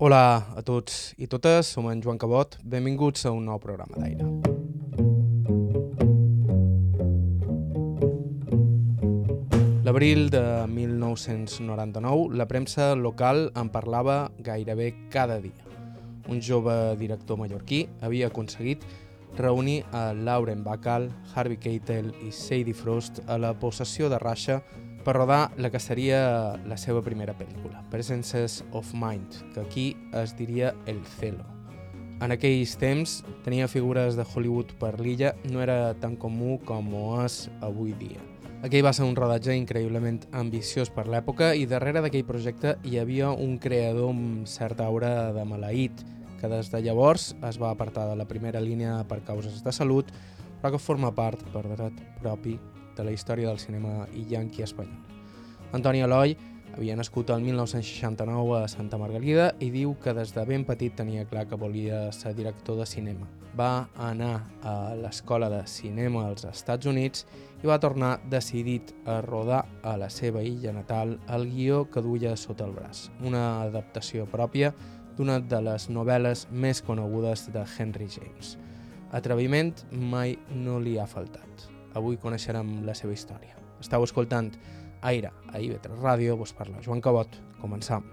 Hola a tots i totes, som en Joan Cabot, benvinguts a un nou programa d'aire. L'abril de 1999, la premsa local en parlava gairebé cada dia. Un jove director mallorquí havia aconseguit reunir a Lauren Bacall, Harvey Keitel i Sadie Frost a la possessió de Rasha per rodar la que seria la seva primera pel·lícula, Presences of Mind, que aquí es diria El Celo. En aquells temps, tenia figures de Hollywood per l'illa no era tan comú com ho és avui dia. Aquell va ser un rodatge increïblement ambiciós per l'època i darrere d'aquell projecte hi havia un creador amb certa aura de maleït, que des de llavors es va apartar de la primera línia per causes de salut, però que forma part, per dret propi, de la història del cinema i yanqui espanyol. Antoni Eloi havia nascut el 1969 a Santa Margalida i diu que des de ben petit tenia clar que volia ser director de cinema. Va anar a l'escola de cinema als Estats Units i va tornar decidit a rodar a la seva illa natal el guió que duia sota el braç, una adaptació pròpia d'una de les novel·les més conegudes de Henry James. Atreviment mai no li ha faltat. Avui coneixerem la seva història. Estau escoltant Aire a IB3 Ràdio, vos parla Joan Cabot. Començam.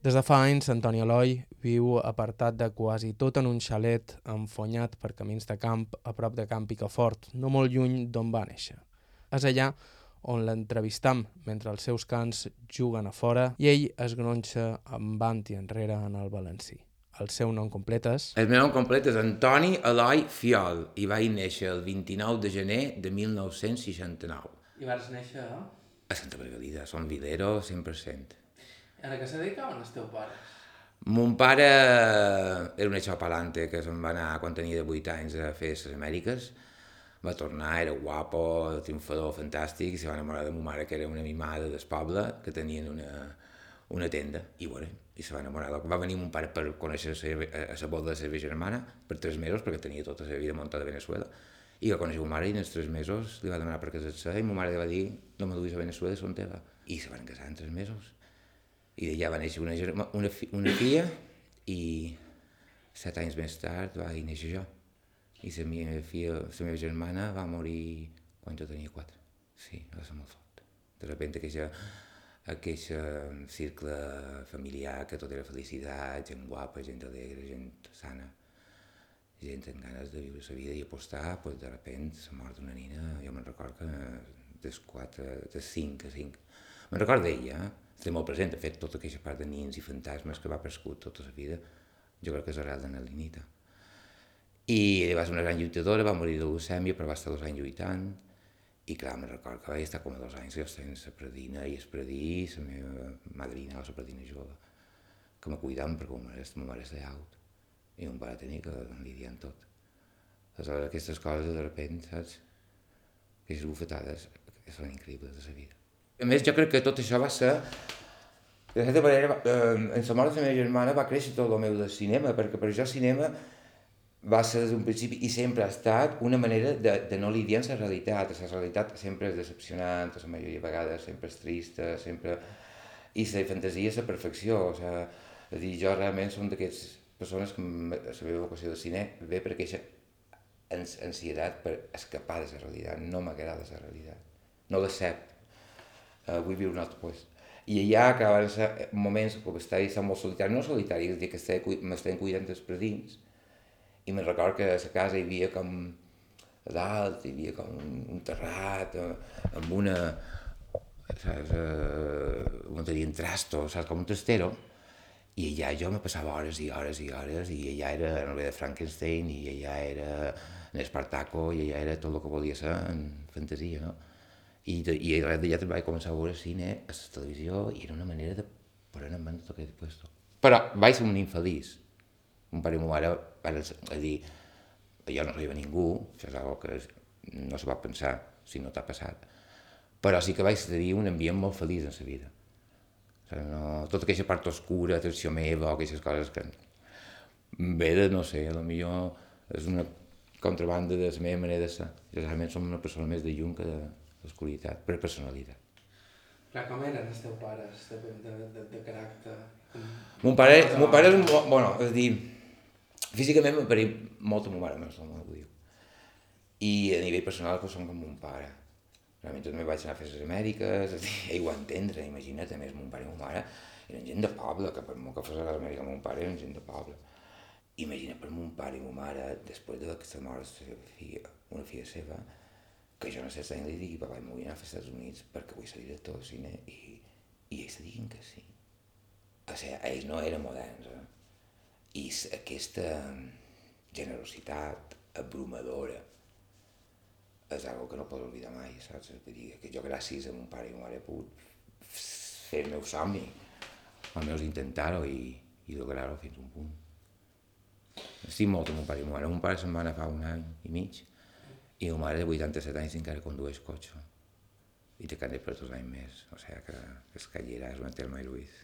Des de fa anys, Antoni Eloi viu apartat de quasi tot en un xalet enfonyat per camins de camp a prop de Camp Picafort, no molt lluny d'on va néixer. És allà on l'entrevistam mentre els seus cants juguen a fora i ell es gronxa avant i enrere en el valencí. El seu nom complet és... El meu nom complet és Antoni Eloi Fiol i vaig néixer el 29 de gener de 1969. I vas néixer a... A Santa Margalida, som Vilero 100%. En què se dedicaven els teus pares? Mon pare era un eixopalante que se'n va anar quan tenia 8 anys a fer les Amèriques. Va tornar, era guapo, triomfador, fantàstic, i se va enamorar de ma mare, que era una mimada del poble, que tenien una, una tenda, i bueno, i se va enamorar. Va venir mon pare per conèixer a la boda de la seva germana per tres mesos, perquè tenia tota la seva vida muntada a Venezuela. I va conèixer ma mare i en els tres mesos li va demanar per casar-se i ma mare li va dir no me duis a Venezuela, són teva. I se van casar en tres mesos. I d'allà va néixer una, germa, una, fi, una filla i set anys més tard va néixer jo. I la meva filla, la meva germana va morir quan jo tenia quatre. Sí, va ser molt fort. De sobte aquella, aquell cercle familiar que tot era felicitat, gent guapa, gent alegre, gent sana, gent amb ganes de viure la vida i apostar, pues, de sobte la mort d'una nina, jo me'n record que des 4, des 5 a 5. Me'n record d'ella, eh? estic molt present, de fet, tota aquesta part de nins i fantasmes que va prescut tota la vida, jo crec que és arrel de Nelinita. I va ser una gran lluitadora, va morir de leucèmia, però va estar dos anys lluitant, i clar, me'n record que vaig estar com a dos anys jo estant la predina i es predí, la meva madrina, la predina jove, que me cuidaven perquè ma mare, ma mare estava out, i un pare tenia que lidiar amb tot. Aleshores, aquestes coses, de repente, saps? Aquestes bufetades, són increïbles de la vida. A més, jo crec que tot això va ser... De certa manera, eh, en la mort de la meva germana va créixer tot el meu de cinema, perquè per això cinema va ser des d'un principi i sempre ha estat una manera de, de no lidiar amb la realitat. La realitat sempre és decepcionant, la majoria de vegades sempre és trista, sempre... I la fantasia és la perfecció. O sigui, és dir, jo realment som d'aquestes persones que la meva vocació de cine ve per aquesta ansietat per escapar de la realitat. No m'agrada la realitat. No l'accepto. Uh, vull viure un altre lloc. I allà acaben ser moments que estava molt solitari, no solitari, és a dir, que m'estem cuidant dels predins, i me'n record que a la casa hi havia com a dalt, hi havia com un, terrat amb una saps, uh, on tenien trastos, saps, com un testero, i allà jo me passava hores i hores i hores, i allà era la novel·la de Frankenstein, i allà era en Espartaco, i allà era tot el que volia ser en fantasia, no? I, i res d'allà vaig començar a veure cine a la televisió i era una manera de prendre en banda tot aquest puesto. Però vaig ser un infeliç. Un pare i ma mare van a dir jo no arriba ningú, això és una que no se va pensar si no t'ha passat, però sí que vaig tenir un ambient molt feliç en la vida. O sigui, no, tota aquesta part oscura, atenció meva, o aquestes coses que ve de, no sé, a lo millor és una contrabanda de la meva manera de ser. Jo realment som una persona més de llum que de l'oscuritat, per personalitat. Clar, com eren els teus pares de, de, de, de caràcter? Mon pare, mon pare és un... Bueno, és a dir, físicament m'apareix molt a mon mare, més o menys ho diu. I a nivell personal, pues, som com mon pare. Realment també vaig anar a fer les Amèriques, és ell ho entendre, imagina't, a més, mon pare i mon mare eren gent de poble, que per molt que fos a les Amèriques, mon pare eren gent de poble. Imagina per mon pare i mon mare, després de que se mor la una filla seva, que jo no sé si li digui, papa, m'ho vull anar als Estats Units perquè vull ser director de cine, i, i ells diguin que sí. O sigui, ells no eren moderns, eh? I aquesta generositat abrumadora és algo que no pots oblidar mai, saps? Vull dir, que jo gràcies a mon pare i ma mare he pogut fer el meu somni, almenys intentar-ho i, i lograr-ho fins a un punt. Estic molt amb mon pare i ma mare. Mon pare se'n va anar fa un any i mig i ma mare de 87 anys encara condueix cotxe i té carnet per dos anys més, o sigui que és callera, és una Telma i Luis.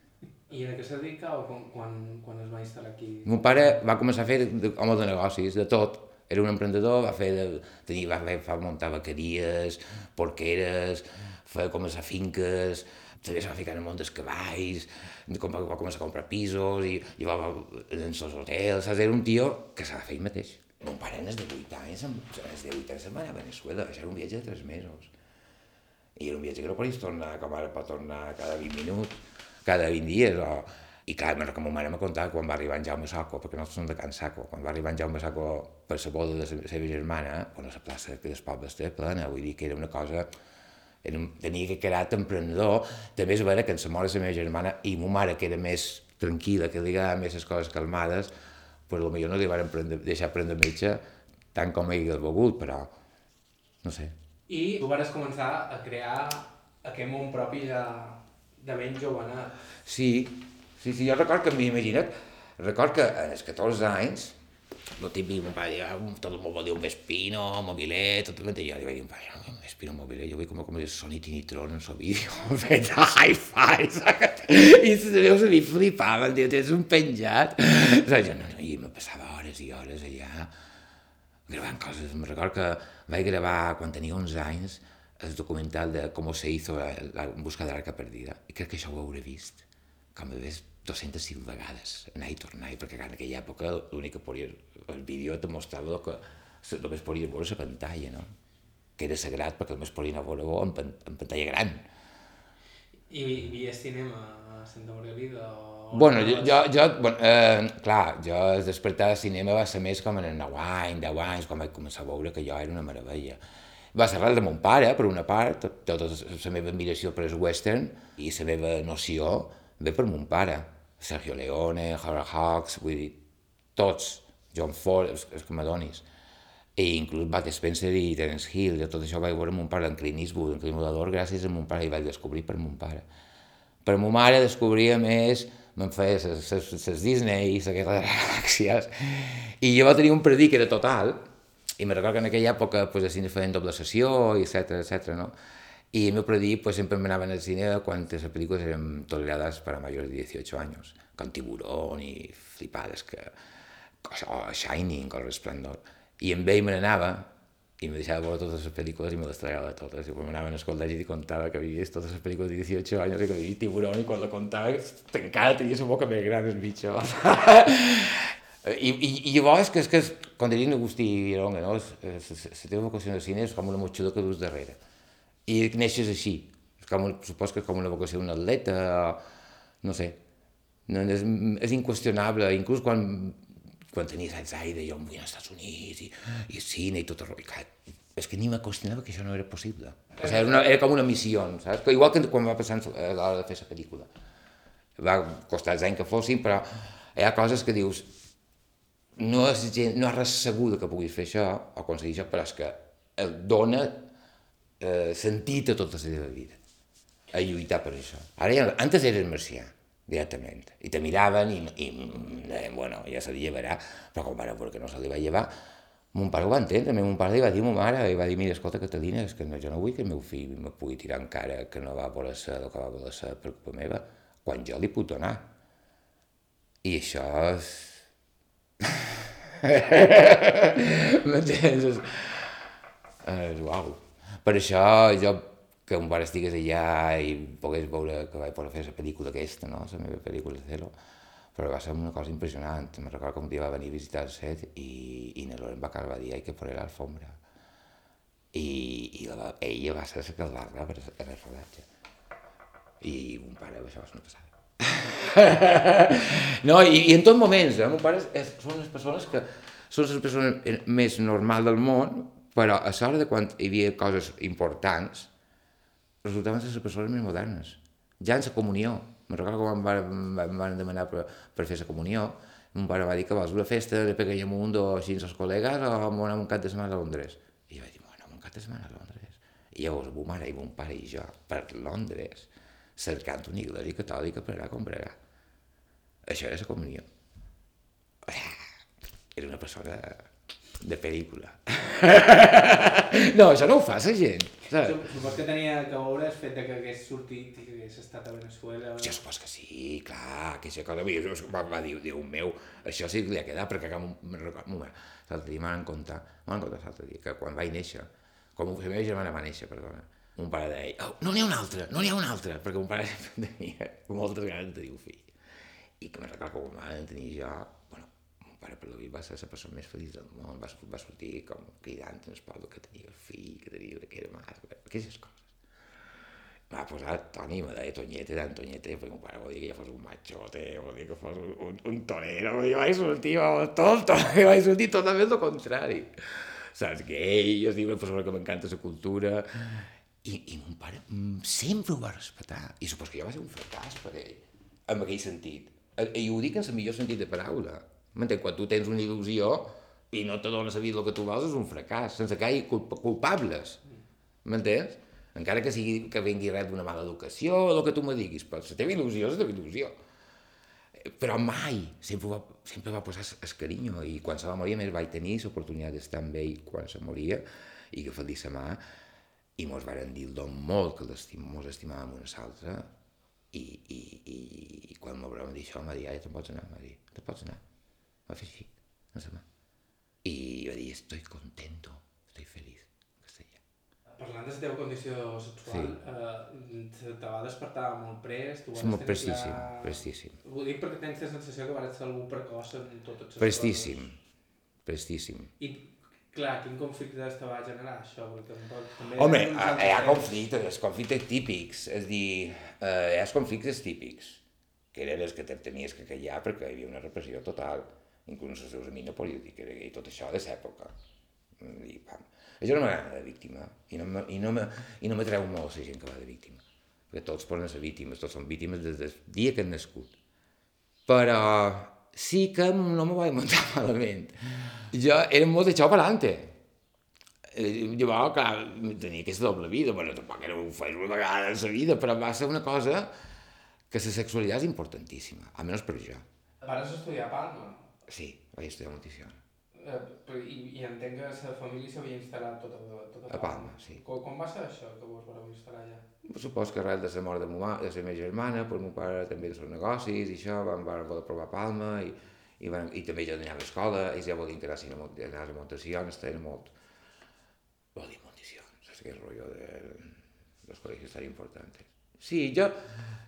I a què se dedicava quan, quan, quan es va instal·lar aquí? Mon pare va començar a fer de, home de negocis, de tot. Era un emprenedor, va fer, de, tenia, va, fer, va muntar vaqueries, porqueres, feia com a finques, també se va ficar en el món dels cavalls, va, va començar a comprar pisos i, i va, va en els hotels, saps? Era un tio que s'ha de fer ell mateix. Mon pare en els de 8 anys, en els de 8 anys se'n va anar a Venezuela, això era un viatge de 3 mesos. I era un viatge que no podies tornar, com ara pot tornar cada 20 minuts, cada 20 dies, o... I clar, que ma mare m'ha contat quan va arribar en Jaume Saco, perquè nosaltres som de Can Saco, quan va arribar en Jaume Saco per la boda de la seva germana, bueno, la plaça que del poble estava plena, vull dir que era una cosa... Era, un- tenia que quedar emprenedor, també és vera que en la mort de la meva germana i ma mare, que era més tranquil·la, que li agradava més les coses calmades, pues, potser no li van prendre, deixar prendre metge tant com ell volgut, però no sé, I tu vas començar a crear aquest món propi de, de ben jovenet. Sí, sí, sí, jo record que m'imagina't, record que els 14 anys, el típic, mon pare "Ah, tot el món vol dir un Vespino, un mobilet, tot el que jo li vaig dir, "Pare, no, un Vespino, un mobilet, jo vull com, com el Sony Tinitron en el vídeo, fet a hi-fi? I els meus amics flipaven, tio, tens un penjat. Saps? Jo, no, no, i me passava hores i hores allà, gravant coses. Me record que vaig gravar, quan tenia 11 anys, el documental de com se hizo la, la en busca de l'arca perdida. I crec que això ho hauré vist com a vegades 205 vegades, anar i tornar, i perquè en aquella època l'únic que podia, el vídeo te mostrava el que només podia veure la pantalla, no? que era sagrat perquè només podien veure en, pan, en pantalla gran. I vies cinema a Santa Margarida o... Bueno, jo, jo, jo bueno, eh, clar, jo el despertar de cinema va ser més com en el 9 anys, 10 anys, quan vaig començar a veure que jo era una meravella. Va ser res de mon pare, per una part, tot- tota la meva admiració per el western i la meva noció ve per mon pare. Sergio Leone, Howard Hawks, vull dir, tots, John Ford, els, els que m'adonis. I inclús Bud Spencer i Terence Hill, de tot això vaig veure mon pare en Clint Eastwood, en Clint Eastwood, gràcies a mon pare, i vaig descobrir per mon pare. Per ma mare descobria més, me'n feia les Disney, de les galàxies, i jo va tenir un era total, i me recordo que en aquella època pues, el cine feien doble sessió, etc etc. no? El meu predí pues, sempre m'anaven al cine pel·lícules eren tolerades per a majors de 18 anys, com Tiburón i flipades, que, o Shining, o Resplendor. I amb ell me n'anava, i me deixava veure totes les pel·lícules i me les tragava totes. I quan m'anaven al col·legi i contava que havia vist totes les pel·lícules de 18 anys i que havia Tiburón i quan la contava encara tenia la boca més gran el bitxo. I, i, i llavors, que és que, diria Agustí Ironga, no? la teva vocació de cine és com una motxilla que dus darrere. I neixes així. Com, supos que és com una vocació d'un atleta, no sé. No, és, és inqüestionable, inclús quan, quan tenia 16 anys, deia, jo em vull als Estats Units, i, i cine, i tot el rotllo. És que ni qüestionava que això no era possible. O sigui, era, una, era com una missió, saps? Igual que quan va passar a l'hora de fer la pel·lícula. Va costar els anys que fossin, però hi ha coses que dius, no és, gent, no és res segur que puguis fer això o aconseguir això, però és que et dona eh, sentit a tota la teva vida a lluitar per això. Ara ja, antes eres marcià, directament, i te miraven i, i deien, bueno, ja se li llevarà, però com veure que no se li va llevar, mon pare ho va entendre, mon pare li va dir a ma mare, li va dir, mira, escolta, Catalina, és que no, jo no vull que el meu fill me pugui tirar en cara que no va voler ser el que va voler ser per culpa meva, quan jo li puc donar. I això és... M'entens? És uau. Per això jo que un pare estigués allà i pogués veure que vaig poder fer la pel·lícula aquesta, no? la meva pel·lícula Celo, però va ser una cosa impressionant. Me recordo que un dia va venir a visitar el set i, i na Loren Bacal va dir que poner l'alfombra. I, i la, ella va ser la que el va per el rodatge. I un pare, això va ser una passada. no, i, i en tots moments, eh? mon pare és, són les persones que són les persones més normals del món, però a l'hora de quan hi havia coses importants, resultaven ser les persones més modernes. Ja en la comunió, me'n recordo quan em van, em van demanar per, per fer la comunió, mon pare va dir que vols una festa de pequeño mundo així amb els col·legues o anem un cap de setmana a Londres. I jo vaig dir, bueno, un cap de setmana a Londres. I llavors mon mare i mon pare i jo per Londres cercant una iglesia catòlica per anar a comprar. Això era la comunió. Era una persona de pel·lícula. no, això no ho fa la gent. Saps? Supos que tenia que veure el fet de que hagués sortit i que hagués estat a Venezuela. Jo supos que sí, clar, que això cosa va, va dir, Déu meu, això sí que li ha quedat, perquè que l'altre dia m'han contat, m'han contat l'altre dia, que quan vaig néixer, com la meva germana va néixer, perdona, un pare deia, oh, no n'hi ha un altre, no n'hi ha un altre, perquè un pare tenia moltes ganes de tenir un fill. I que me'n recordo que quan van tenir jo, bueno, un pare per la vida va ser la persona més feliç del món, va, va sortir com cridant en poble que tenia el fill, que tenia que era mas, aquestes coses. M'ha posat Toni, me deia Tonyete, d'en Tonyete, perquè un pare volia que jo fos un machote, volia que fos un, un, un torero, jo vaig sortir, vamos, tot, tot, vaig sortir totalment el contrari. Saps, gay, jo estic una persona que m'encanta la cultura, i, i mon pare mm, sempre ho va respectar. I supos que jo va ser un fracàs per ell, en aquell sentit. Eh, I ho dic en el millor sentit de paraula. M'entens? Quan tu tens una il·lusió i no te dones a vida el que tu vols, és un fracàs, sense que hi hagi culpables. M'entens? Encara que sigui que vingui res d'una mala educació, o el que tu me diguis, però la teva il·lusió és la teva il·lusió. Però mai, sempre va, sempre va posar el carinyo, i quan se va morir, més vaig tenir l'oportunitat d'estar amb ell quan se moria, i que feliç sa mà, i mos varen dir el molt que l'estim, mos estimàvem una altra i, i, i, i quan m'ho vam dir això em va dir, ja te'n pots anar, va dir, te pots anar. Va fer així, no sé. I va dir, estoy contento, estoy feliz, en castellà. Parlant de la teva condició sexual, sí. eh, te va despertar molt prest? Sí, molt prestíssim, ja... prestíssim. Ho dic perquè tens la sensació que vas ser algú precoç en totes les prestíssim. Prestíssim, I Clar, quin conflicte te va generar això? Perquè també Home, hi ha conflictes, els conflictes típics, és dir, eh, hi ha els conflictes típics, que eren els que te tenies que callar perquè hi havia una repressió total, inclús els seus amics no podien dir que era gay, tot això de l'època. I, pam. Això no m'agrada de víctima, i no, i no, i no m'atreu molt la gent que va de víctima, perquè tots poden ser víctimes, tots són víctimes des del dia que han nascut. Però sí que no me vaig muntar malament. Jo era molt d'això per adelante. Eh, llavors, clar, tenia aquesta doble vida, bueno, tampoc era un feia una vegada en la vida, però va ser una cosa que la sexualitat és importantíssima, almenys per jo. Vas estudiar a Palma? Sí, vaig estudiar nutrició. Eh, i, I entenc que la família s'havia instal·lat tota, tota a Palma. sí. Com, com va ser això, que vos vareu instal·lar allà? Supos que arrel de la mort de, ma, de la meva germana, per meu pare també de seus negocis i això, van, van poder provar Palma i, i, van, i també jo anava a l'escola, ells ja volien que anessin a, anar a Montessions, estaven molt... Vol dir Montessions, és aquell rotllo de los col·legis tan importants. Sí, jo,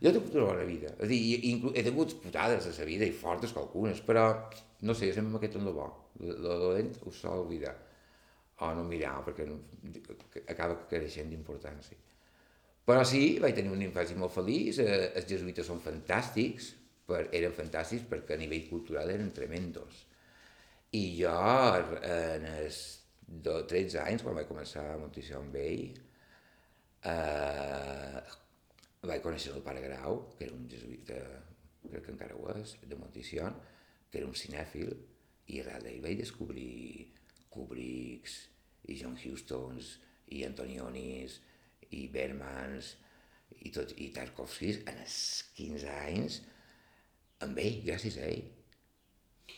jo he tingut una bona vida. És dir, he tingut putades a la vida i fortes qualcunes, però no sé, sempre m'ha quedat en lo bo. Lo dolent ho sol oblidar. O no mirar, perquè no, acaba creixent d'importància. Però sí, vaig tenir una infància molt feliç, eh, els jesuïtes són fantàstics, per, eren fantàstics perquè a nivell cultural eren tremendos. I jo, en els 13 anys, quan vaig començar a Montició amb ell, eh, vaig conèixer el pare Grau, que era un jesuïta, crec que encara ho és, de Montició, que era un cinèfil, i d'ell vaig descobrir Kubricks, i John Hustons, i Antonionis, i Bermans, i, tot, i Tarkovskis, en els 15 anys, amb ell, gràcies a ell.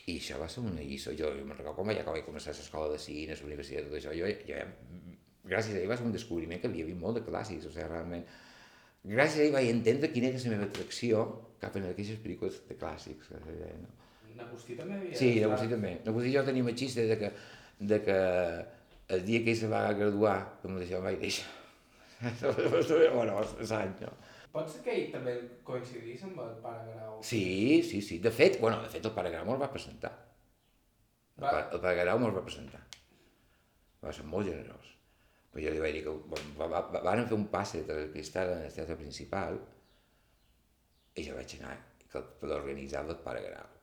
I això va ser una lliçó. Jo, jo me'n recordo quan vaig acabar de començar l'escola de cine, la universitat, tot això, jo, jo, gràcies a ell va ser un descobriment que havia vist molt de clàssics, o sigui, realment, gràcies a ell vaig entendre quina era la meva atracció cap a aquestes pel·lícules de clàssics. No? N'Agustí també havia... Sí, Agustí també. Agustí i jo tenim el xiste de que, de que el dia que ell se va graduar, com deixa, vaig deixar. bueno, l'any, no? Pot ser que ell també coincidís amb el pare Grau? Sí, sí, sí. De fet, bueno, de fet el pare Grau me'l va presentar. El, Va. el pare Grau me'l va presentar. Va ser molt generós. Però jo li vaig dir que bueno, va, va, va, van fer un passe de cristal en el teatre principal i jo vaig anar, que l'organitzava el pare Grau.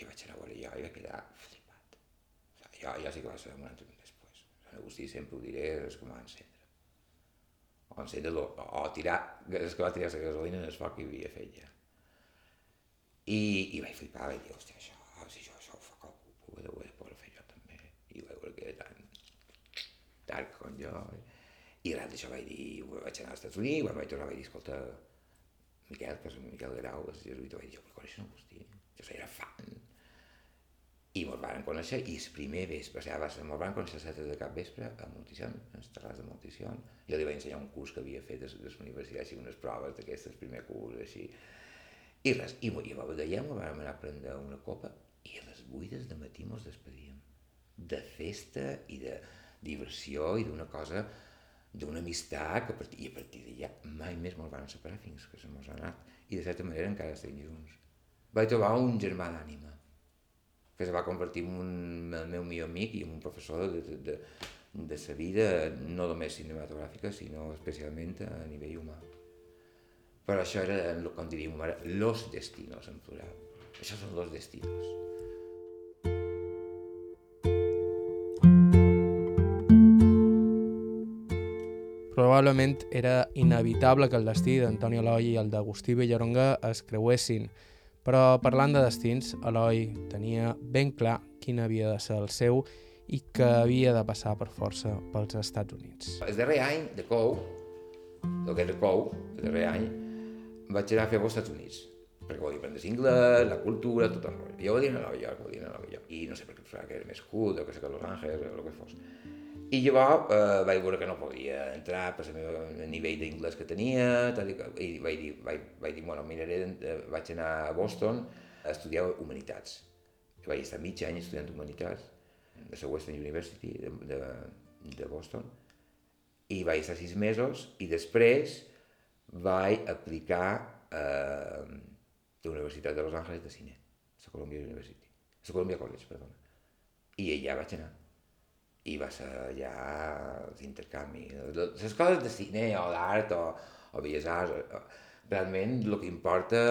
I vaig anar a veure jo i vaig quedar flipat. O sigui, jo, jo sí que va ser un altre després. Sant Agustí sempre ho diré, és com va encendre. O encendre o, o tirar, és que va tirar la gasolina en el foc que havia fet ja. I, i vaig flipar, vaig dir, hòstia, això, si jo això ho fa algú, ho he de, poder fer jo també. I vaig veure que era tan, tard com jo. I res d'això vaig dir, vaig anar als Estats Units, quan vaig tornar vaig dir, escolta, Miquel, que és Miquel Grau, és jesuïta, vaig dir, jo, però en Agustí? Jo era fan. I mos van conèixer, i el primer vespre, o sigui, va ser, mos van conèixer a 7 de cap vespre a Multición, a les terrats de Multición. Jo li vaig ensenyar un curs que havia fet a la universitat, així, unes proves d'aquestes, primer curs, així. I res, i, i va veiem, vam anar a prendre una copa, i a les 8 de matí mos despedíem. De festa i de diversió i d'una cosa, d'una amistat que a partir, i a partir d'allà mai més mos van separar fins que se mos ha anat. I de certa manera encara estem junts. Vaig trobar un germà d'ànima, que se va convertir en un, el meu millor amic i en un professor de, de, de, de sa vida, no només cinematogràfica, sinó especialment a nivell humà. Però això era, com diríem ara, los destinos en plural. Això són los destinos. Probablement era inevitable que el destí d'Antoni Eloi i el d'Agustí Villaronga es creuessin, però parlant de destins, Eloi tenia ben clar quin havia de ser el seu i que havia de passar per força pels Estats Units. El darrer any de COU, el que era COU, el darrer any, vaig anar a fer als Estats Units, perquè volia aprendre anglès, la cultura, tot el rotllo. Jo volia anar a Nova York, volia anar a Nova York, i no sé per què pensava que era més cool, o que sé que Los Angeles, o el que fos. I llavors eh, vaig veure que no podia entrar per el nivell d'inglès que tenia, tal i, i vaig dir, vaig, vaig dir, bueno, miraré, eh, vaig anar a Boston a estudiar Humanitats. I vaig estar mig any estudiant Humanitats de la Western University de, de, de Boston i vaig estar sis mesos i després vaig aplicar a la Universitat de Los Angeles de Cine, la Columbia University, la Columbia College, perdona. I allà vaig anar i va ser allà l'intercanvi. Les coses de cine o d'art o, o belles arts, realment el que importa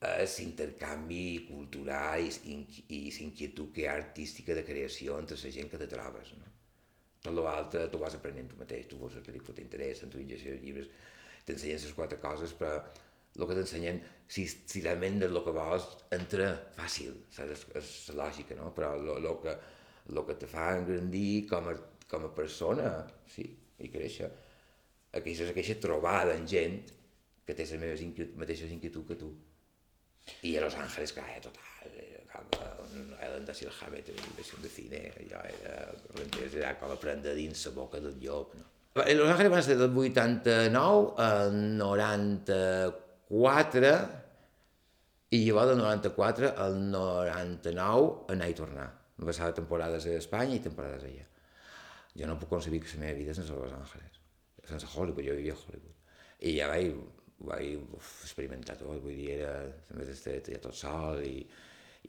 és l'intercanvi cultural i, i, l'inquietud que hi ha artística de creació entre la gent que te trobes. No? Tot l'altre tu vas aprenent tu mateix, tu veus les pel·lícules que t'interessen, tu llegeixes els llibres, t'ensenyen les quatre coses, però el que t'ensenyen, si, si realment és el que vols, entra fàcil, saps? És, és lògica, no? Però el que, lo que te fa engrandir com a, com a persona, sí, i créixer, aquesta, aquesta trobada amb gent que té les meves inquiet, mateixes inquietuds que tu. I a Los Ángeles, clar, era total, era com un Ellen de Silhamet, una inversió de cine, allò era, m'entens, era com aprendre dins la boca del llop, no? A Los Ángeles van ser del 89 al 94, i llavors del 94 al 99 anar i tornar. Em passava temporades a Espanya i temporades allà. Jo no puc concebir que la meva vida sense Los Ángeles, sense Hollywood, jo vivia a Hollywood. I ja vaig, vaig uf, experimentar tot, vull dir, era més estret, ja tot sol i,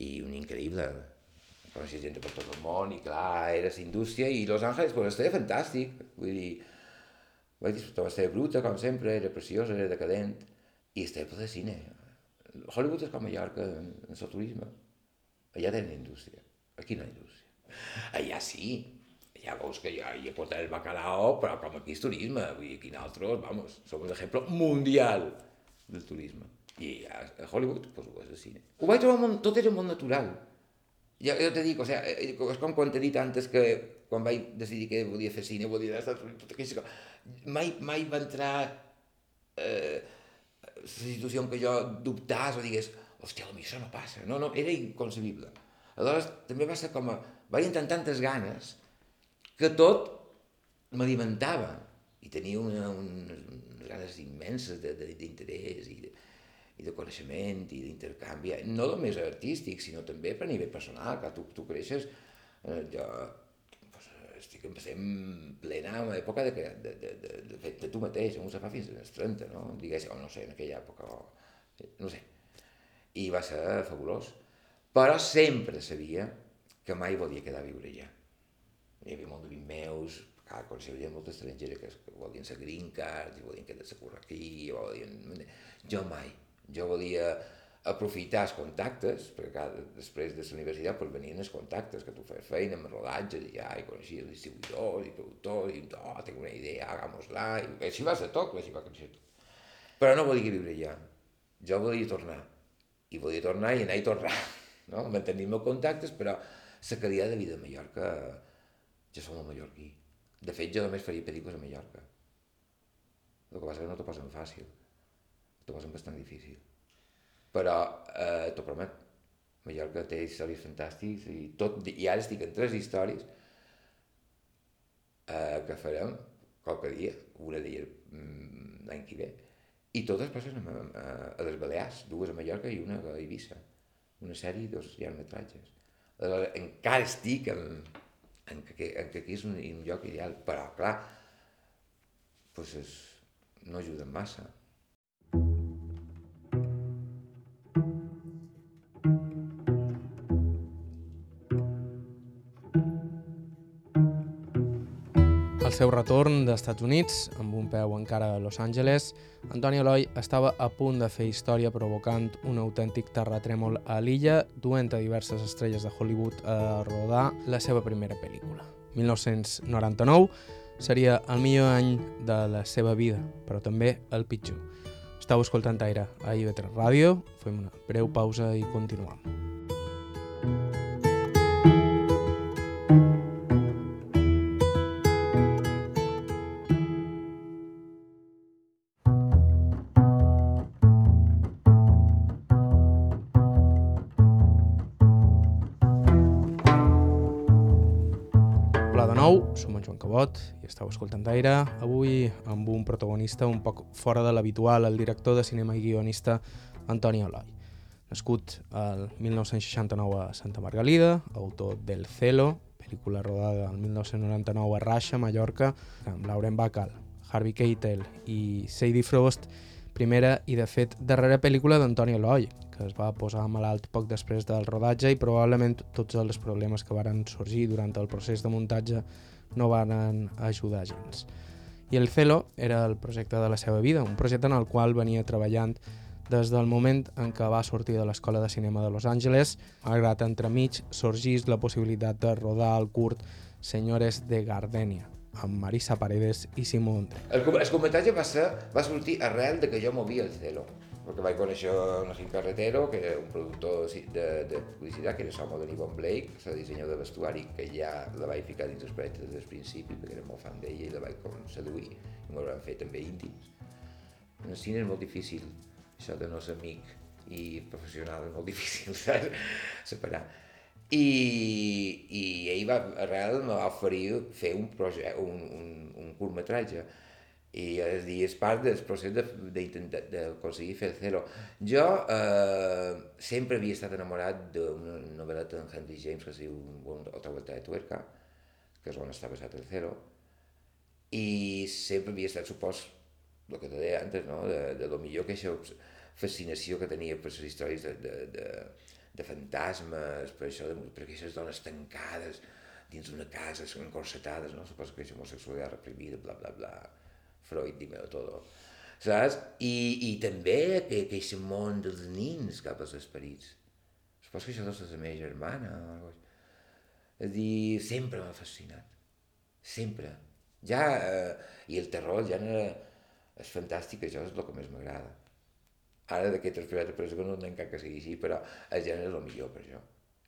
i un increïble. Coneixia gent per tot el món i clar, era la indústria i Los Ángeles, pues, estava fantàstic, vull dir, vaig disfrutar, estava bruta, com sempre, era preciosa, era decadent, i estava ple de cine. Hollywood és com Mallorca en, en el turisme. Allà tenen indústria, aquí ha indústria. Allà sí, allà veus que ja hi portat el bacalao, però com aquí és turisme, vull dir, aquí nosaltres, vamos, som l'exemple mundial del turisme. I a, a Hollywood, pues, ho és el cine. Ho vaig trobar molt, tot era molt natural. Jo, jo te dic, o sea, eh, és com quan t'he dit antes que quan vaig decidir que volia fer cine, volia anar als Estats Units. Mai, mai va entrar eh, la situació en què jo dubtàs o digués, hòstia, a mi això no passa. No, no, era inconcebible. Aleshores, també va ser com a... Entrar amb tantes ganes que tot m'alimentava i tenia una, unes, unes ganes immenses d'interès i, de, i de coneixement i d'intercanvi, no només artístic, sinó també per a nivell personal, que tu, tu creixes, eh, jo pues, estic empecem plena en l'època de, de, de, de, de, de, de tu mateix, on se fa fins als 30, no? Digués, o no sé, en aquella època, o, no sé. I va ser fabulós. Però sempre sabia que mai volia quedar a viure allà. Hi havia molt d'amics meus, clar, coneixia gent molt estrangera que, volien ser green card, i volien quedar-se a currar aquí, volien... Jo mai jo volia aprofitar els contactes, perquè cada, després de la universitat pues, venien els contactes, que tu feies feina amb rodatges, i ja, i coneixies distribuïdors i productors, i oh, tinc una idea, hagamos-la, i així va ser tot, així va créixer tot. Però no volia viure allà, jo volia tornar, i volia tornar i anar i tornar, no? mantenir meus contactes, però la qualitat de vida a Mallorca, jo som el mallorquí. De fet, jo només faria pel·lícules a Mallorca. El que passa que no t'ho posen fàcil t'ho posen bastant difícil. Però eh, t'ho promet, Mallorca té històries fantàstiques i, tot, i ara estic en tres històries eh, que farem qualque dia, una d'elles mm, l'any que ve, i totes passen a, a, a les Balears, dues a Mallorca i una a Eivissa, una sèrie i dos llargmetratges. Encara estic en, en, que, en que aquí és un, un lloc ideal, però clar, pues és, no ajuda massa. Al seu retorn dels Estats Units, amb un peu encara a Los Angeles, Antoni Eloi estava a punt de fer història provocant un autèntic terratrèmol a l'illa, duent a diverses estrelles de Hollywood a rodar la seva primera pel·lícula. 1999 seria el millor any de la seva vida, però també el pitjor. Estau escoltant Aire a IB3 Ràdio, fem una breu pausa i continuem. Cabot i estàu escoltant d'aire, avui amb un protagonista un poc fora de l'habitual, el director de cinema i guionista Antoni Oloi. Nascut el 1969 a Santa Margalida, autor del Celo, pel·lícula rodada el 1999 a Rasha, Mallorca, amb Lauren Bacall, Harvey Keitel i Sadie Frost, primera i, de fet, darrera pel·lícula d'Antoni Eloi, que es va posar malalt poc després del rodatge i probablement tots els problemes que varen sorgir durant el procés de muntatge no van ajudar gens. I el Celo era el projecte de la seva vida, un projecte en el qual venia treballant des del moment en què va sortir de l'Escola de Cinema de Los Angeles, malgrat entremig sorgís la possibilitat de rodar el curt Senyores de Gardenia, amb Marisa Paredes i Simó André. El, el comentatge va, ser, va sortir arrel de que jo movia el Celo perquè vaig conèixer Gil Carretero, que era un productor de, de publicitat, que era l'home de Nivon Blake, el dissenyador de vestuari, que ja la vaig ficar dins els projectes des del principi, perquè era molt fan d'ella i la vaig com seduir, i m'ho van fer també íntims. En el cine és molt difícil, això de no ser amic i professional és molt difícil, saps? Separar. I, i ell va, arrel me va oferir fer un, projecte, un, un, un curtmetratge i és dir, és part del procés d'aconseguir fer el zero. Jo eh, sempre havia estat enamorat d'una novel·leta d'en Henry James que es diu Otra vuelta de tuerca, que és on està basat el zero, i sempre havia estat, supos, el que te deia antes, no? de, de lo millor que aquesta fascinació que tenia per les històries de, de, de, de fantasmes, per això, de, per aquestes dones tancades dins d'una casa, encorsetades, no? suposo que aquesta homosexualitat reprimida, bla, bla, bla Freud, dímelo todo. Saps? I, i també que, que aquest món dels nins cap als esperits. Suposo que això deu ser la meva germana. És a dir, sempre m'ha fascinat. Sempre. Ja, eh, I el terror, ja no era... És fantàstic, això és el que més m'agrada. Ara d'aquest respirat de presó no entenc que sigui així, però el gènere és el millor per això.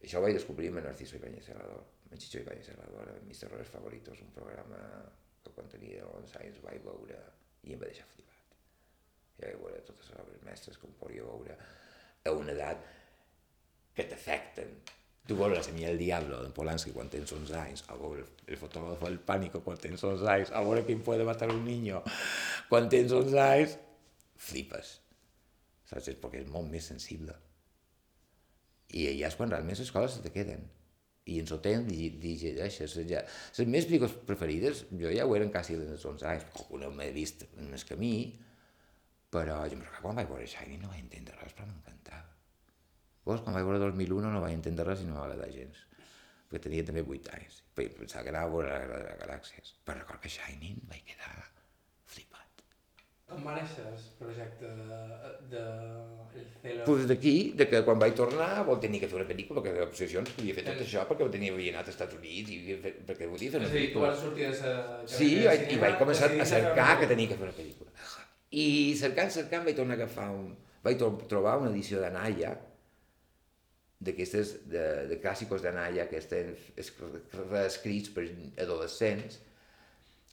Això ho vaig descobrir amb Narciso Ibáñez Serrador. Amb Chicho Ibáñez Serrador, Mis Terrores Favoritos, un programa que quan tenia 11 anys vaig veure i em va deixar flipat. I vaig veure totes les obres mestres que em podia veure a una edat que t'afecten. Tu veure la senyal del Diablo de Polanski quan tens 11 anys, a veure el fotògrafo del pànico quan tens 11 anys, a veure quin puede matar un niño quan tens 11 anys, flipes. saps? És perquè és molt més sensible. I allà és quan realment les coses se te queden. I en el temps digereixes. Ja. Les meves pel·lícules preferides, jo ja ho eren quasi als 11 anys, alguna m'he vist en el camí, però jo recordo quan vaig veure Shining no vaig entendre res, però m'encantava. Llavors, quan vaig veure 2001 no vaig entendre res i no m'agrada gens, perquè tenia també 8 anys. Pensava que anava a veure les Galàxies. Però recordo que Shining vaig quedar el projecte de, de Celo? Pues d'aquí, de que quan vaig tornar vol tenir que fer una pel·lícula, perquè l'obsessions havia fet tot això perquè tenia, havia anat als Estats Units i havia fet, perquè volia fer una pel·lícula. Sí, sortir de sa... Sí, vaig, i vaig començar a cercar que tenia que fer una pel·lícula. I cercant, cercant, vaig tornar a agafar un... Vaig trobar una edició d'Anaya, d'aquestes, de, de clàssicos d'Anaya, que estan reescrits per adolescents,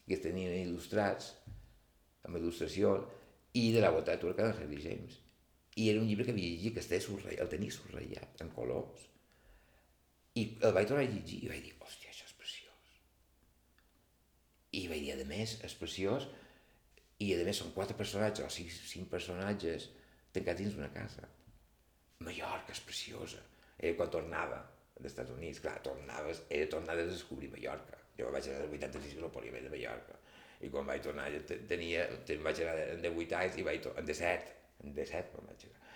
que tenien il·lustrats, amb il·lustració, i de la gota de turca de Henry James. I era un llibre que havia llegit, que subratllat, el tenia subratllat en colors. I el vaig tornar a llegir i vaig dir, hòstia, això és preciós. I vaig dir, a més, és preciós, i a més són quatre personatges, o cinc, cinc personatges, tancats dins d'una casa. Mallorca és preciosa. Era quan tornava dels Estats Units, clar, tornaves, era tornar a descobrir Mallorca. Jo vaig anar al 86 no podia veure Mallorca i quan vaig tornar jo tenia, ten, vaig anar en 18 anys i vaig tornar, en 17, en 17 quan vaig anar.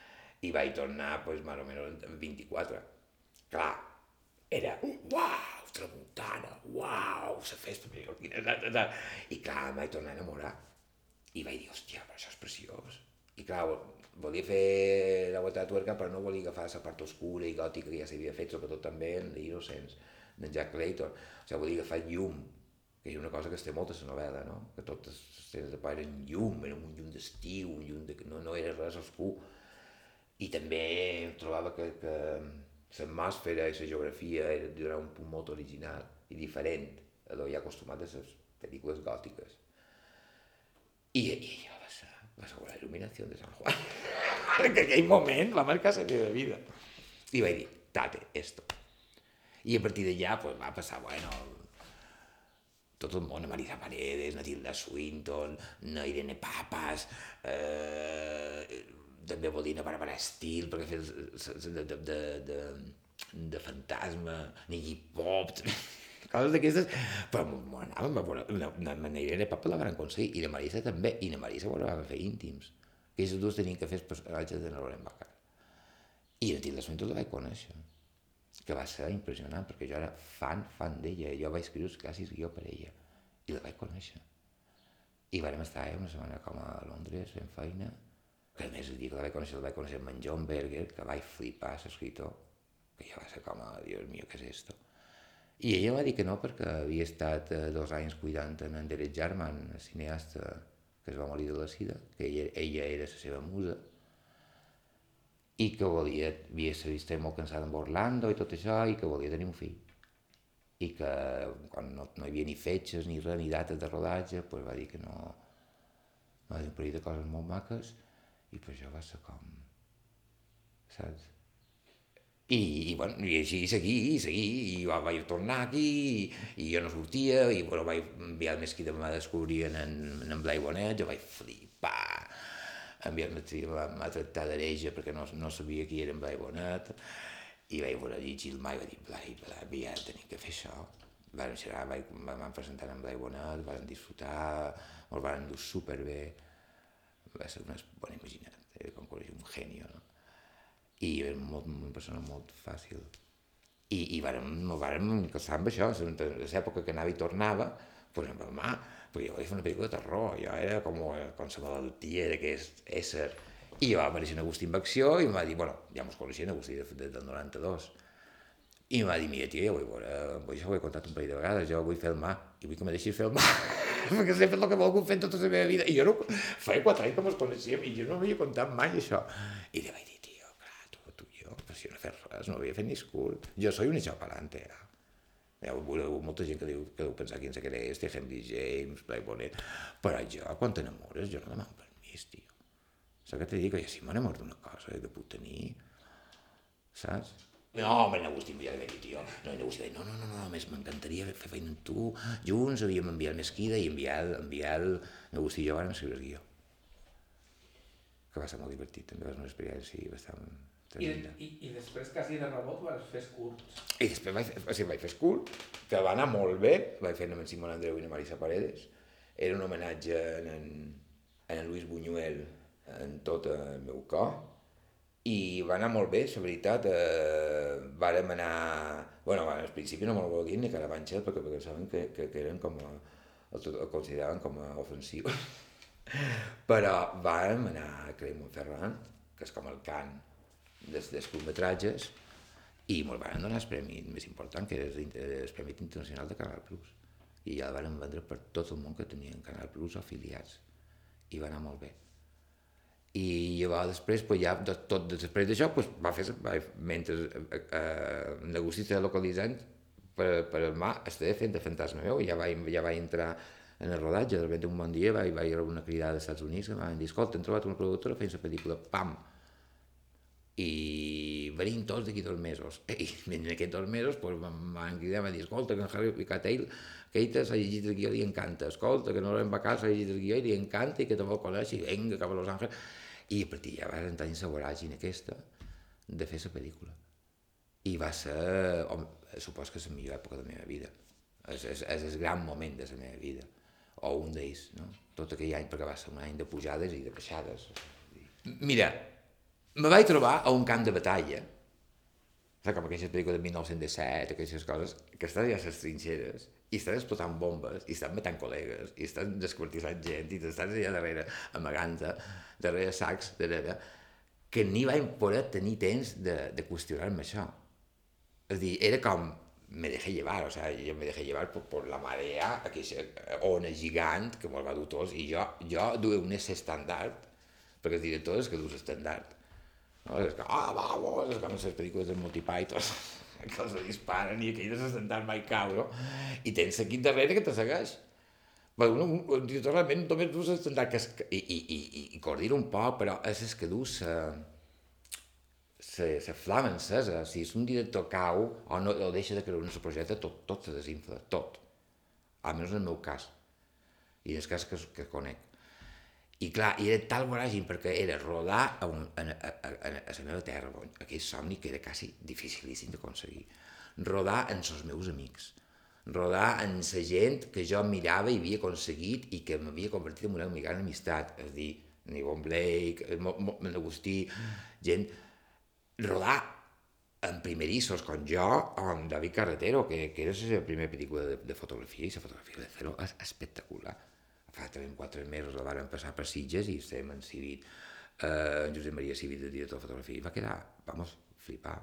I vaig tornar, pues, més o menys en 24. Clar, era, uau, tramuntana, uau, la festa i clar, em vaig tornar a enamorar. I vaig dir, hòstia, però això és preciós. I clar, volia fer la volta de tuerca, però no volia agafar la part oscura i gòtica que ja s'havia fet, sobretot també en The Innocents, d'en Jack Clayton. O sigui, volia agafar llum, que és una cosa que es té molt a la novel·la, no? que totes les escenes de pa eren llum, era un llum d'estiu, un llum de... no, no era res oscur. I també trobava que, que l'atmosfera i la geografia era d'un un punt molt original i diferent a lo ja acostumat a les pel·lícules gòtiques. I, i allò va ser, va ser la il·luminació de Sant Juan. en aquell moment va marcar la meva vida. I vaig dir, tate, esto. I a partir d'allà pues, va passar, bueno, tot el món, Marisa Paredes, Natilda Swinton, Irene Papas, eh, també volia anar a Barbara Steele, perquè feia de, de, de, de, de fantasma, Nigui Pop, coses d'aquestes, però m'anàvem a veure, la, la Irene Papas la van aconseguir, i la Marisa també, i la Marisa bueno, va fer íntims, que ells dos tenien que fer els personatges de Lauren Bacall. I Natilda Swinton la vaig conèixer que va ser impressionant, perquè jo era fan, fan d'ella, jo vaig escriure quasi guió per ella, i la vaig conèixer. I vam estar eh, una setmana com a Londres fent feina, que a més el dia que la vaig conèixer, la vaig conèixer amb en John Berger, que vaig flipar, l'escriptor, que ja va ser com a, Dios mío, què és esto? I ella va dir que no, perquè havia estat eh, dos anys cuidant en Derek Jarman, el cineasta que es va morir de la sida, que ella, ella era la seva musa, i que volia, havia estat molt cansat amb Orlando i tot això, i que volia tenir un fill. I que quan no, no hi havia ni fetges, ni res, ni dates de rodatge, pues va dir que no... Va dir un parell de coses molt maques, i per això va ser com... Saps? I, i, bueno, i així seguir, i seguir, i va, vaig tornar aquí, i, i jo no sortia, i bueno, vaig enviar més que demà descobrien en, en Blai Bonet, jo vaig flipar, enviar-me m'ha tractat d'hereja perquè no, no sabia qui era en Blai Bonet i vaig veure allí Gilmar i va dir Blai, Blai, ja tenim que fer això vam xerrar, vaig, vam presentar en Blai Bonet, vam disfrutar, ens vam dur superbé, va ser una bona imagina't, era com conèixer un genio, no? I era molt, una persona molt fàcil. I, i vàrem, no vàrem casar amb això, en l'època que anava i tornava, pues, amb mà, jo vaig fer una pel·lícula de terror, jo era com, com la malaltia d'aquest ésser. I va aparèixer en Agustí acció i em va dir, bueno, ja mos coneixien Agustí de, de, del 92. I em va dir, mira, tio, jo vull veure, això ho he contat un parell de vegades, jo vull mà, i vull que me deixis mà, perquè sempre el que volgut fer tota la meva vida. I jo no, feia quatre anys que mos coneixíem i jo no havia contat mai això. I li vaig dir, tio, clar, tu, tu jo, però si no he fet res, no havia fet ni escurt. Jo soy un palante, eh? Hi ha molta gent que diu que deu pensar quin se creix, té Henry James, Blai Bonet, però jo, quan t'enamores, jo no demano permís, tio. Saps què t'he dit? Que ja si m'enamoro d'una cosa que puc tenir, saps? No, home, Agustí ja de dir, tio. No, Agustí no, no, no, no, més m'encantaria fer feina amb tu. Junts havíem enviat Mesquida i enviar, enviar el... Agustí i jo vam escriure el guió. que va ser molt divertit, també va ser una experiència bastant I, i, I després, quasi de rebot, vas fer curts. I després vaig, o sigui, vaig fer Skull, que va anar molt bé, vaig fer amb en Simón Andreu i la Marisa Paredes. Era un homenatge en en, en Luis Buñuel en tot el meu cor, i va anar molt bé, la veritat. Eh, vàrem anar... bueno, al principi no me'l volien ni Carabanchel perquè pensaven que, que, que eren com a, el, el consideraven com a ofensiu. Però vàrem anar a Cremont-Ferrand, que és com el cant dels, dels curtmetratges, i me'l van donar el premi més important, que era el, Premi Internacional de Canal Plus. I ja el van vendre per tot el món que tenien Canal Plus afiliats. I va anar molt bé. I llavors després, pues, ja, de, tot després d'això, pues, va fer, va, mentre eh, eh, negoci estava localitzant, per, per el mà, estava fent de fantasma meu, ja vaig, ja vaig entrar en el rodatge, de repente un bon dia vaig, vaig rebre una cridada dels Estats Units que em van dir, escolta, hem trobat una productora fent la pel·lícula, pam! I venim tots d'aquí dos mesos. I en aquests dos mesos pues, em van cridar, van dir, escolta, que en Harry Cattell, Keita s'ha llegit el guió li encanta, escolta, que no l'hem vacat, s'ha llegit el guió i li encanta i que te vol conèixer, i vinga cap a Los Angeles. I a partir ja va entrar en la voràgina aquesta de fer la pel·lícula. I va ser, home, supos que és la millor època de la meva vida. És, és, és el gran moment de la meva vida. O un d'ells, no? Tot aquell any, perquè va ser un any de pujades i de baixades. Mira, me vaig trobar a un camp de batalla, com aquelles pel·lícules de 1917, aquelles coses, que estàs ja a les trinxeres, i estàs explotant bombes, i estàs matant col·legues, i estàs desquartitzant gent, i estàs allà darrere, amagant darrere sacs, darrere, que ni vaig poder tenir temps de, de qüestionar-me això. És a dir, era com, me dejé llevar, o sea, yo me dejé llevar por, por la marea, aquella ona gigant que me'l va dur tots, i jo, jo duia un estandard, perquè el director és que dus estandard. No? És que, ah, vamos, és com les pel·lícules del Monty Python, que els disparen i aquell estandard mai cau, no? I tens aquí darrere que te segueix. Però un, un realment només dus estandard que es, i, i, i, i coordina un poc, però és el que dus eh, se, se flama encesa. Si és un director cau o, no, o deixa de creure en el projecte, tot, tot se desinfla, tot. Almenys en el meu cas. I en el cas que, que conec. I clar, i era tal voràgin perquè era rodar a, un, a, a, a, a, la meva terra, aquell somni que era quasi dificilíssim d'aconseguir. Rodar en els meus amics. Rodar en la gent que jo mirava i havia aconseguit i que m'havia convertit en una gran amistat. És a dir, Nivon Blake, Agustí, gent rodar en primerissos com jo o amb David Carretero, que, que era la primera pel·lícula de, de fotografia, i la fotografia de Cero és espectacular. Fa 3 o 4 mesos la varen passar per Sitges i estem en Civit, eh, en Josep Maria Civit, el director de fotografia, i va quedar, vamos, flipar.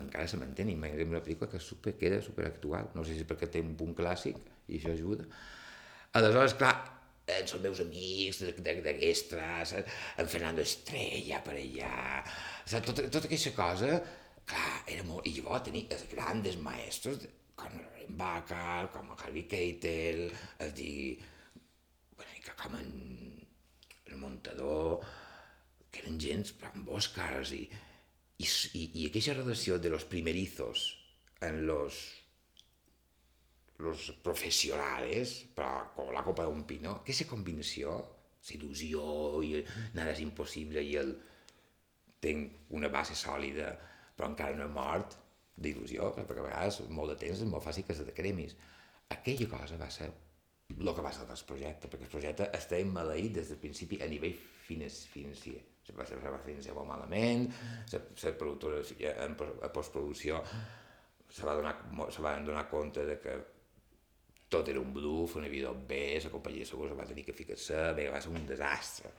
Encara se manté, i m'agrada una pel·lícula que super, queda superactual. No sé si perquè té un punt clàssic i això ajuda. Aleshores, clar, els meus amics de, de, de Gestres, en Fernando Estrella per allà, saps? Tota, tota aquesta cosa, clar, era molt... I llavors tenir els grans maestros, com en Bacar, com en Harvey Keitel, és dir, bueno, que com en, el muntador, que eren gens amb Oscars i, i, i, i aquella relació de los primerizos en los los professionals, però com la copa d'un pino, aquesta combinació, il·lusió i nada és impossible i el tinc una base sòlida, però encara no he mort d'il·lusió, perquè a vegades molt de temps és molt fàcil que se te cremis. Aquella cosa va ser el que va ser el projecte, perquè el projecte està maleït des del principi a nivell financer. Se va, se va finançar molt malament, la productora en, en postproducció se va donar, se van donar compte de que tot era un bluff, no hi havia B, la companyia de segurs va tenir que ficar-se, bé, va ser un desastre.